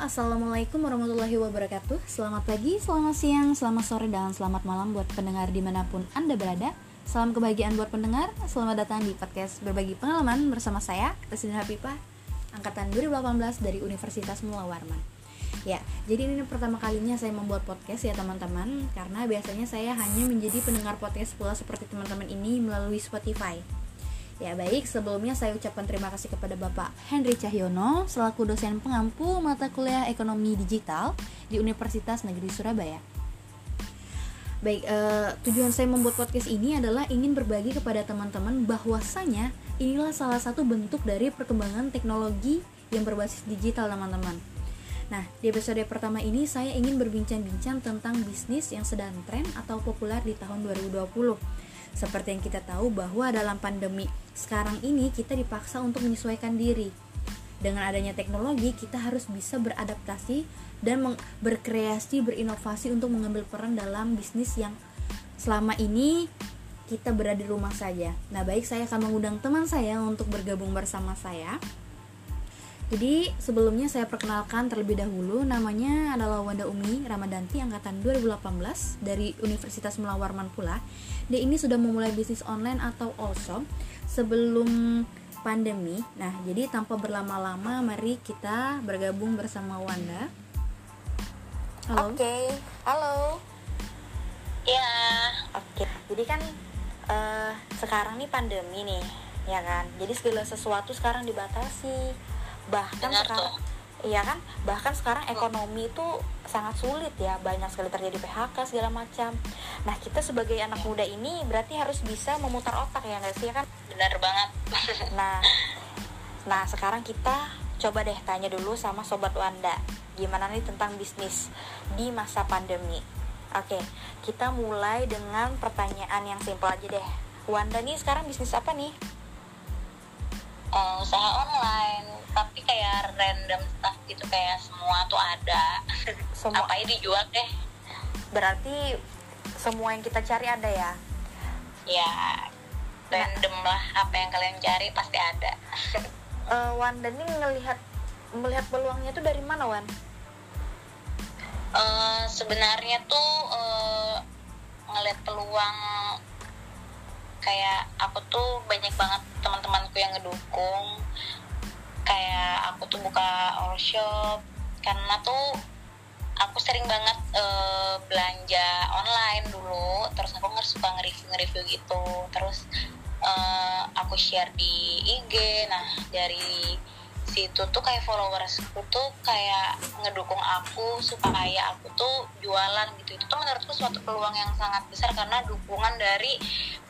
Assalamualaikum warahmatullahi wabarakatuh. Selamat pagi, selamat siang, selamat sore, dan selamat malam buat pendengar di mana pun Anda berada. Salam kebahagiaan buat pendengar. Selamat datang di podcast Berbagi Pengalaman bersama saya, Presiden Hafifah Angkatan 2018 dari Universitas Mula Warman. Ya, jadi ini pertama kalinya saya membuat podcast ya teman-teman. Karena biasanya saya hanya menjadi pendengar podcast pula seperti teman-teman ini melalui Spotify Ya baik, sebelumnya saya ucapkan terima kasih kepada Bapak Henry Cahyono selaku dosen pengampu mata kuliah ekonomi digital di Universitas Negeri Surabaya. Baik, eh, tujuan saya membuat podcast ini adalah ingin berbagi kepada teman-teman bahwasanya inilah salah satu bentuk dari perkembangan teknologi yang berbasis digital teman-teman. Nah, di episode pertama ini saya ingin berbincang-bincang tentang bisnis yang sedang tren atau populer di tahun 2020 seperti yang kita tahu bahwa dalam pandemi sekarang ini kita dipaksa untuk menyesuaikan diri. Dengan adanya teknologi, kita harus bisa beradaptasi dan berkreasi, berinovasi untuk mengambil peran dalam bisnis yang selama ini kita berada di rumah saja. Nah, baik saya akan mengundang teman saya untuk bergabung bersama saya. Jadi sebelumnya saya perkenalkan terlebih dahulu namanya adalah Wanda Umi Ramadanti angkatan 2018 dari Universitas Melawarman pula. Dia ini sudah memulai bisnis online atau also sebelum pandemi. Nah, jadi tanpa berlama-lama mari kita bergabung bersama Wanda. Halo. Oke, okay. halo. Ya, oke. Okay. Jadi kan uh, sekarang nih pandemi nih, ya kan. Jadi segala sesuatu sekarang dibatasi bahkan Benar sekarang tuh. Iya kan, bahkan sekarang ekonomi itu sangat sulit ya, banyak sekali terjadi PHK segala macam. Nah kita sebagai anak muda ini berarti harus bisa memutar otak ya nggak sih ya kan? Benar banget. nah, nah sekarang kita coba deh tanya dulu sama sobat Wanda, gimana nih tentang bisnis di masa pandemi. Oke, kita mulai dengan pertanyaan yang simpel aja deh. Wanda nih sekarang bisnis apa nih? Uh, usaha online tapi kayak random stuff gitu kayak semua tuh ada. Semua. Apa dijual deh? Berarti semua yang kita cari ada ya? Ya random nah. lah apa yang kalian cari pasti ada. Uh, Wan dan ini ngelihat melihat peluangnya tuh dari mana Wan? Uh, sebenarnya tuh uh, ngelihat peluang kayak aku tuh banyak banget teman-temanku yang ngedukung kayak aku tuh buka all karena tuh aku sering banget uh, belanja online dulu terus aku nggak suka nge-review nge-review gitu. Terus uh, aku share di IG nah dari situ tuh kayak followersku tuh kayak ngedukung aku supaya aku tuh jualan gitu. Itu tuh menurutku suatu peluang yang sangat besar karena dukungan dari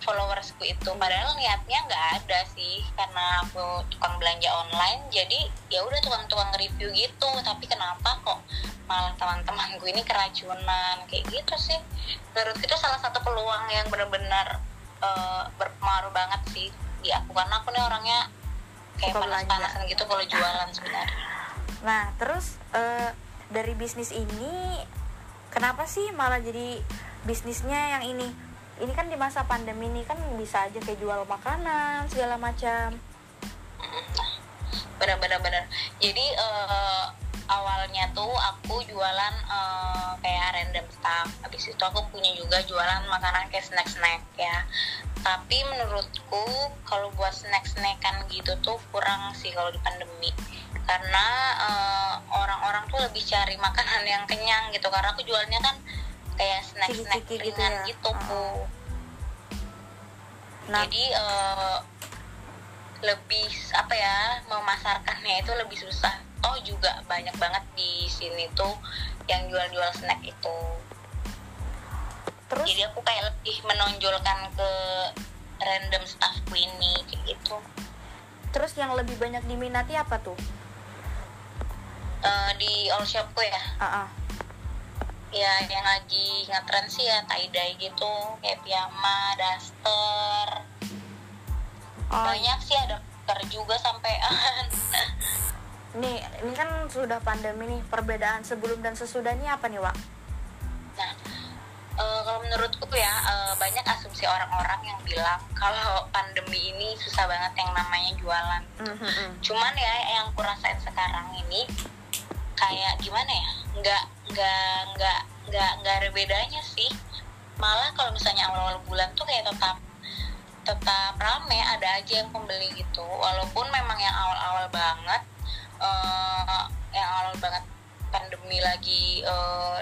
followersku itu. Padahal niatnya nggak ada sih karena aku tukang belanja online jadi ya udah tukang-tukang review gitu. Tapi kenapa kok malah teman-temanku ini keracunan? Kayak gitu sih. Menurut itu salah satu peluang yang benar-benar uh, berpengaruh banget sih di aku. Karena aku nih orangnya kayak panas-panasan gitu kalau jualan sebenarnya. Nah terus uh, dari bisnis ini kenapa sih malah jadi bisnisnya yang ini? Ini kan di masa pandemi ini kan bisa aja kayak jual makanan segala macam. Benar-benar benar jadi uh, awalnya tuh aku jualan uh, kayak random stuff. Habis itu aku punya juga jualan makanan kayak snack-snack ya tapi menurutku kalau buat snack-snackan gitu tuh kurang sih kalau di pandemi karena uh, orang-orang tuh lebih cari makanan yang kenyang gitu karena aku jualnya kan kayak snack-snack ringan gitu, ya? gitu uh. nah. jadi uh, lebih apa ya memasarkannya itu lebih susah oh juga banyak banget di sini tuh yang jual-jual snack itu terus jadi aku kayak lebih menonjolkan ke random staffku ini kayak gitu terus yang lebih banyak diminati apa tuh uh, di all shopku ya uh -uh. ya yang lagi ngetren sih ya tie dye gitu kayak piyama daster oh. banyak sih ada ter juga sampean nih ini kan sudah pandemi nih perbedaan sebelum dan sesudah ini apa nih Wak? Uh, kalau menurutku ya uh, banyak asumsi orang-orang yang bilang kalau pandemi ini susah banget yang namanya jualan. Mm-hmm. Cuman ya yang kurasain sekarang ini kayak gimana ya nggak nggak nggak nggak nggak ada bedanya sih malah kalau misalnya awal-awal bulan tuh kayak tetap tetap rame ada aja yang pembeli gitu walaupun memang yang awal-awal banget uh, yang awal banget pandemi lagi uh,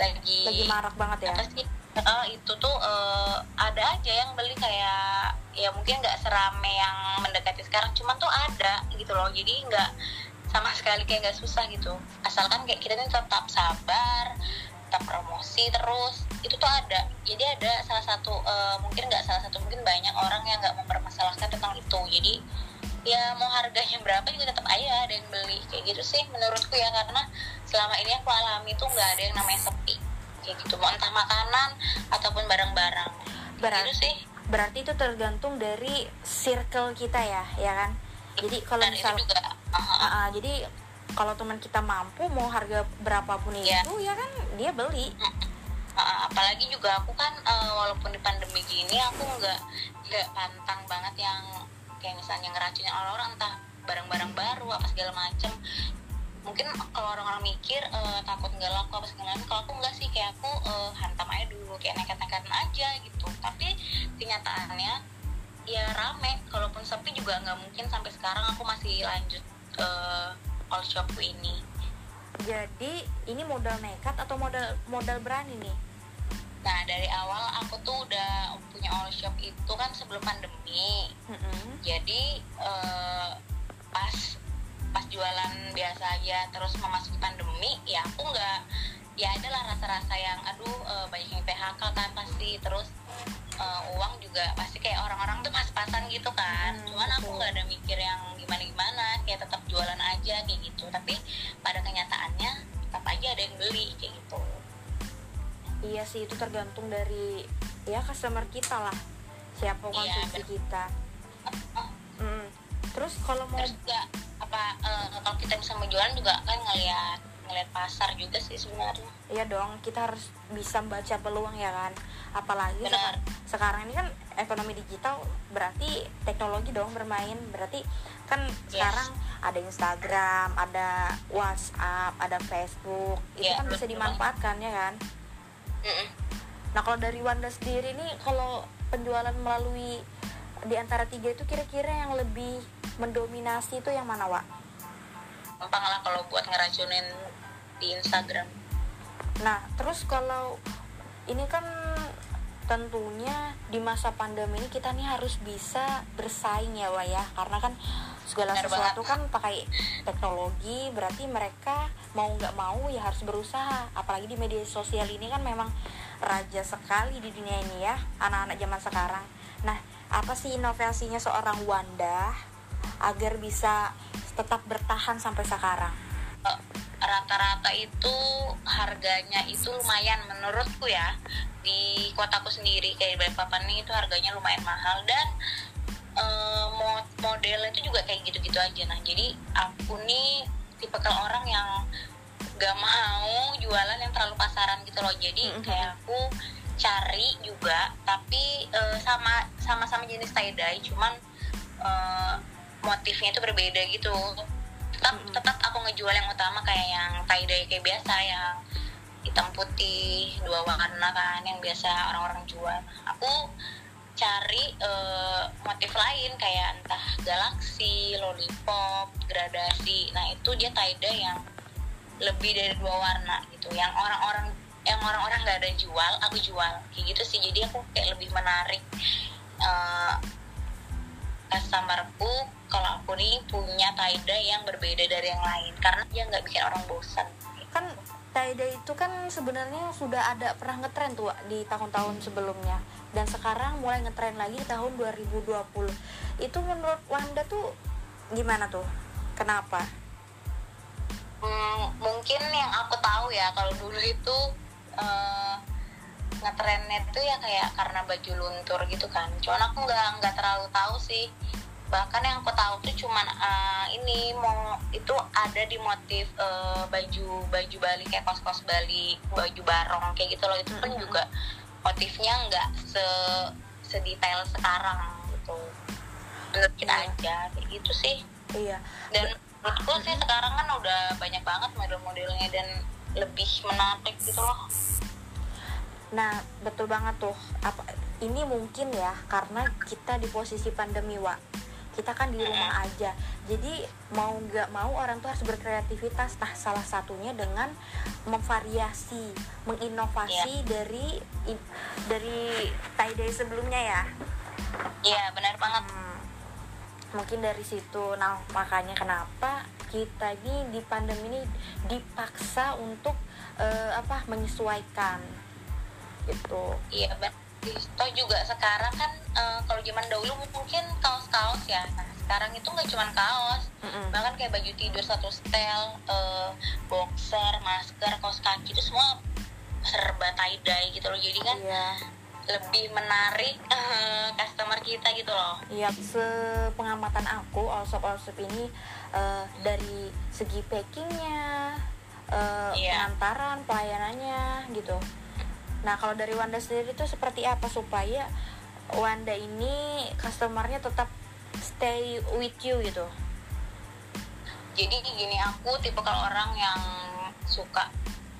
lagi. Lagi marak banget ya? Apa sih? Uh, itu tuh uh, ada aja yang beli kayak ya mungkin nggak serame yang mendekati sekarang cuman tuh ada gitu loh. Jadi nggak sama sekali kayak nggak susah gitu. Asalkan kayak kita ini tetap sabar tetap promosi terus itu tuh ada. Jadi ada salah satu uh, mungkin nggak salah satu mungkin banyak orang yang nggak mempermasalahkan tentang itu. Jadi ya mau harganya berapa juga tetap aja ada yang beli. Kayak gitu sih menurutku ya karena selama ini aku alami tuh nggak ada yang namanya sepi. Kayak gitu mau entah makanan ataupun barang-barang. Berarti gitu sih. berarti itu tergantung dari circle kita ya ya kan? Jadi kalau misal juga. Uh, Ah, ah, jadi kalau teman kita mampu mau harga berapapun Iya. itu ya kan dia beli. Uh, apalagi juga aku kan uh, walaupun di pandemi gini aku nggak nggak pantang banget yang kayak misalnya ngeracunin orang-orang entah barang-barang baru apa segala macem. Mungkin kalau orang-orang mikir eh, takut nggak laku apa segala macam kalau aku nggak sih kayak aku eh, hantam aja dulu kayak nekat-nekat aja gitu. Tapi kenyataannya ya rame kalaupun sepi juga nggak mungkin sampai sekarang aku masih lanjut eh, all shopku ini. Jadi ini modal nekat atau modal modal berani nih nah dari awal aku tuh udah punya all shop itu kan sebelum pandemi. Mm-mm. jadi eh, pas pas jualan biasa aja terus memasuki pandemi ya aku nggak ya adalah rasa-rasa yang aduh eh, banyak yang PHK kan pasti terus eh, uang juga pasti kayak orang-orang tuh pas-pasan gitu kan. Hmm, cuman aku nggak ada mikir yang gimana-gimana kayak tetap jualan aja kayak gitu. Tapi pada kenyataannya tetap aja ada yang beli kayak gitu iya sih itu tergantung dari ya customer kita lah siapa Iya, konsumsi bener. kita Mm. terus kalau mau terus juga apa eh, kalau kita bisa menjualan juga kan ngelihat ngelihat pasar juga sih sebenarnya Iya dong, kita harus bisa membaca peluang ya kan. Apalagi Benar. seka- sekarang ini kan ekonomi digital berarti teknologi dong bermain. Berarti kan Yes. sekarang ada Instagram, ada WhatsApp, ada Facebook. Itu Iya, kan bisa dimanfaatkan ya kan. Mm-mm. Nah, kalau dari Wanda sendiri nih kalau penjualan melalui di antara tiga itu kira-kira yang lebih mendominasi itu yang mana, Wak? gampang lah kalau buat ngeracunin di Instagram Nah, terus kalau ini kan tentunya di masa pandemi ini kita nih harus bisa bersaing ya, Wak ya. Karena kan segala Benar sesuatu banget. kan pakai teknologi, berarti mereka mau nggak mau ya harus berusaha. Apalagi di media sosial ini kan memang raja sekali di dunia ini ya, anak-anak zaman sekarang. Nah, apa sih inovasinya seorang Wanda agar bisa tetap bertahan sampai sekarang? Rata-rata itu harganya itu lumayan menurutku ya di kotaku sendiri kayak Balikpapan nih itu harganya lumayan mahal dan eh, modelnya itu juga kayak gitu-gitu aja nah jadi aku nih tipe orang yang gak mau jualan yang terlalu pasaran gitu loh jadi Mhm. kayak aku cari juga tapi eh, sama sama-sama jenis tie dye cuman eh, motifnya itu berbeda gitu tetap Mhm. tetap aku ngejual yang utama kayak yang tie dye kayak biasa yang hitam putih dua warna kan yang biasa orang-orang jual aku cari eh, motif lain kayak entah galaksi, lollipop, gradasi. Nah itu dia tie dye yang lebih dari dua warna gitu. Yang orang-orang yang orang-orang nggak ada jual, aku jual kayak gitu sih. Jadi aku kayak lebih menarik eh, customerku kalau aku nih punya tie dye yang berbeda dari yang lain karena dia nggak bikin orang bosan. kan tie dye itu kan sebenarnya sudah ada pernah ngetren tuh di tahun-tahun sebelumnya dan sekarang mulai ngetren lagi di tahun 2020 itu menurut Wanda tuh gimana tuh kenapa Hmm, mungkin yang aku tahu ya kalau dulu itu eh, ngetrennya tuh ya kayak karena baju luntur gitu kan. Cuman aku nggak nggak terlalu tahu sih. Bahkan yang aku tahu tuh cuman eh, ini mau itu ada di motif eh, baju baju Bali kayak kos-kos Bali, baju barong kayak gitu loh. Itu pun juga motifnya nggak se sedetail sekarang gitu. Menurut kita Iya. aja kayak gitu sih iya dan menurutku sih sekarang kan udah banyak banget model-modelnya dan lebih menarik gitu loh Nah, betul banget tuh. Apa ini mungkin ya karena kita di posisi pandemi, Wak. Kita kan di rumah aja. Jadi mau nggak mau orang tuh harus berkreativitas. Nah, salah satunya dengan memvariasi, menginovasi dari i- dari tie dye sebelumnya ya. iya benar banget. Hmm, mungkin dari situ. Nah, makanya kenapa kita ini di pandemi ini dipaksa untuk eh, apa menyesuaikan? Gitu. iya benar. Toh juga sekarang kan eh, kalau zaman dahulu mungkin kaos-kaos ya. Nah sekarang itu nggak cuma kaos Mm-mm. bahkan kayak baju tidur satu setel eh, boxer masker kaos kaki itu semua serba tie dye gitu loh jadi kan Iya. lebih menarik eh, customer kita gitu loh Iya, sepengamatan aku Allsop Allsop ini eh, dari segi packingnya, eh, Iya. pengantaran, pelayanannya gitu. Nah kalau dari Wanda sendiri itu seperti apa supaya Wanda ini customernya tetap stay with you gitu? Jadi gini aku tipe kalau orang yang suka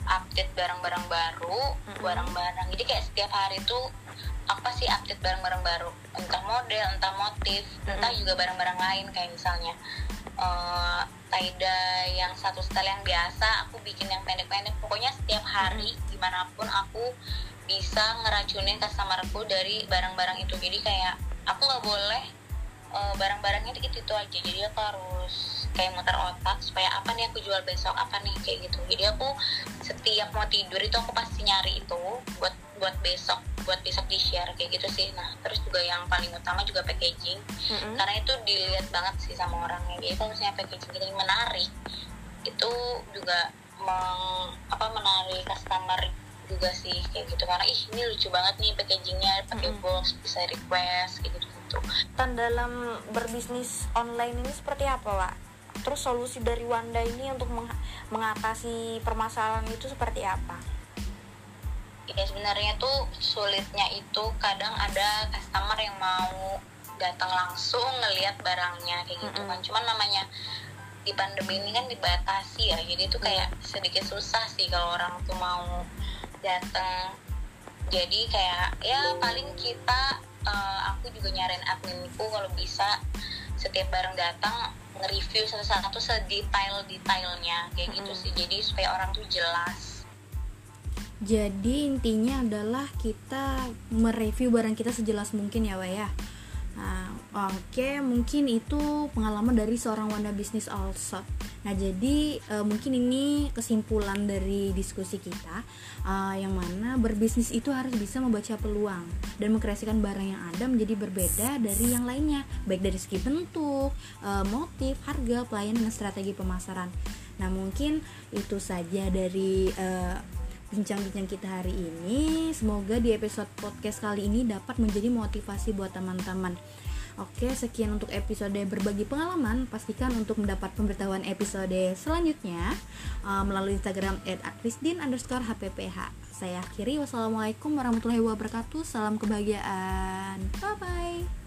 update barang-barang baru barang-barang. Jadi kayak setiap hari tuh apa sih update barang-barang baru? Entah model entah motif entah Mm-mm. juga barang-barang lain kayak misalnya eh tie-dye yang satu style yang biasa aku bikin yang pendek-pendek. Pokoknya setiap hari di mana pun aku bisa ngeracunin customerku dari barang-barang itu. Jadi kayak aku nggak boleh eh, barang-barangnya itu itu aja. Jadi aku harus kayak muter otak supaya apa nih aku jual besok apa nih kayak gitu jadi aku setiap mau tidur itu aku pasti nyari itu buat buat besok buat besok di share kayak gitu sih nah terus juga yang paling utama juga packaging Mm-mm. karena itu dilihat banget sih sama orangnya jadi kalau misalnya packaging kita menarik itu juga meng, apa menarik customer juga sih kayak gitu karena ih ini lucu banget nih packagingnya pakai Mm-mm. box bisa request kayak gitu gitu dalam berbisnis online ini seperti apa, Wak? Terus solusi dari Wanda ini untuk meng- mengatasi permasalahan itu seperti apa? ya sebenarnya tuh sulitnya itu kadang ada customer yang mau datang langsung ngelihat barangnya kayak gitu Mm-mm. kan cuman namanya di pandemi ini kan dibatasi ya jadi itu kayak sedikit susah sih kalau orang tuh mau datang jadi kayak ya paling kita eh, aku juga nyariin adminku kalau bisa setiap barang datang nge-review satu-satu sedetail-detailnya kayak gitu Mm-mm. sih jadi supaya orang tuh jelas Jadi intinya adalah kita mereview barang kita sejelas mungkin ya, Wak ya. Nah, oke, mungkin itu pengalaman dari seorang Wanda bisnis also. Nah, jadi eh, mungkin ini kesimpulan dari diskusi kita, eh, yang mana berbisnis itu harus bisa membaca peluang dan mengkreasikan barang yang ada menjadi berbeda dari yang lainnya, baik dari segi bentuk, eh, motif, harga, pelayanan, dan strategi pemasaran. Nah, mungkin itu saja dari eh, bincang-bincang kita hari ini. Semoga di episode podcast kali ini dapat menjadi motivasi buat teman-teman. Oke, sekian untuk episode berbagi pengalaman. Pastikan untuk mendapat pemberitahuan episode selanjutnya uh, melalui Instagram @akrisdin underscore hpph. Saya akhiri. Wassalamualaikum warahmatullahi wabarakatuh. Salam kebahagiaan. Bye bye.